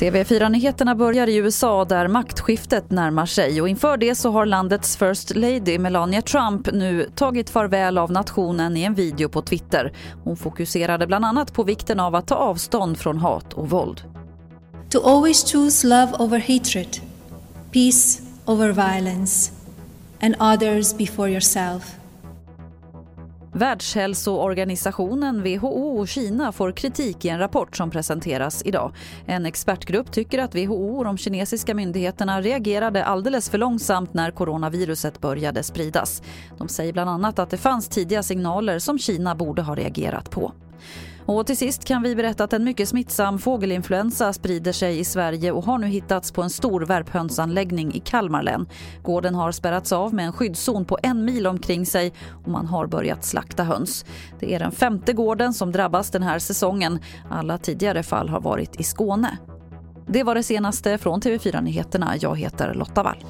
TV4-nyheterna börjar i USA där maktskiftet närmar sig och inför det så har landets First Lady Melania Trump nu tagit farväl av nationen i en video på Twitter. Hon fokuserade bland annat på vikten av att ta avstånd från hat och våld. To always choose love over hatred, peace over violence and others before yourself. Världshälsoorganisationen WHO och Kina får kritik i en rapport som presenteras idag. En expertgrupp tycker att WHO och de kinesiska myndigheterna reagerade alldeles för långsamt när coronaviruset började spridas. De säger bland annat att det fanns tidiga signaler som Kina borde ha reagerat på. Och till sist kan vi berätta att en mycket smittsam fågelinfluensa sprider sig i Sverige och har nu hittats på en stor värphönsanläggning i Kalmar län. Gården har spärrats av med en skyddszon på en mil omkring sig och man har börjat slakta höns. Det är den femte gården som drabbas den här säsongen. Alla tidigare fall har varit i Skåne. Det var det senaste från TV4 Nyheterna. Jag heter Lotta Wall.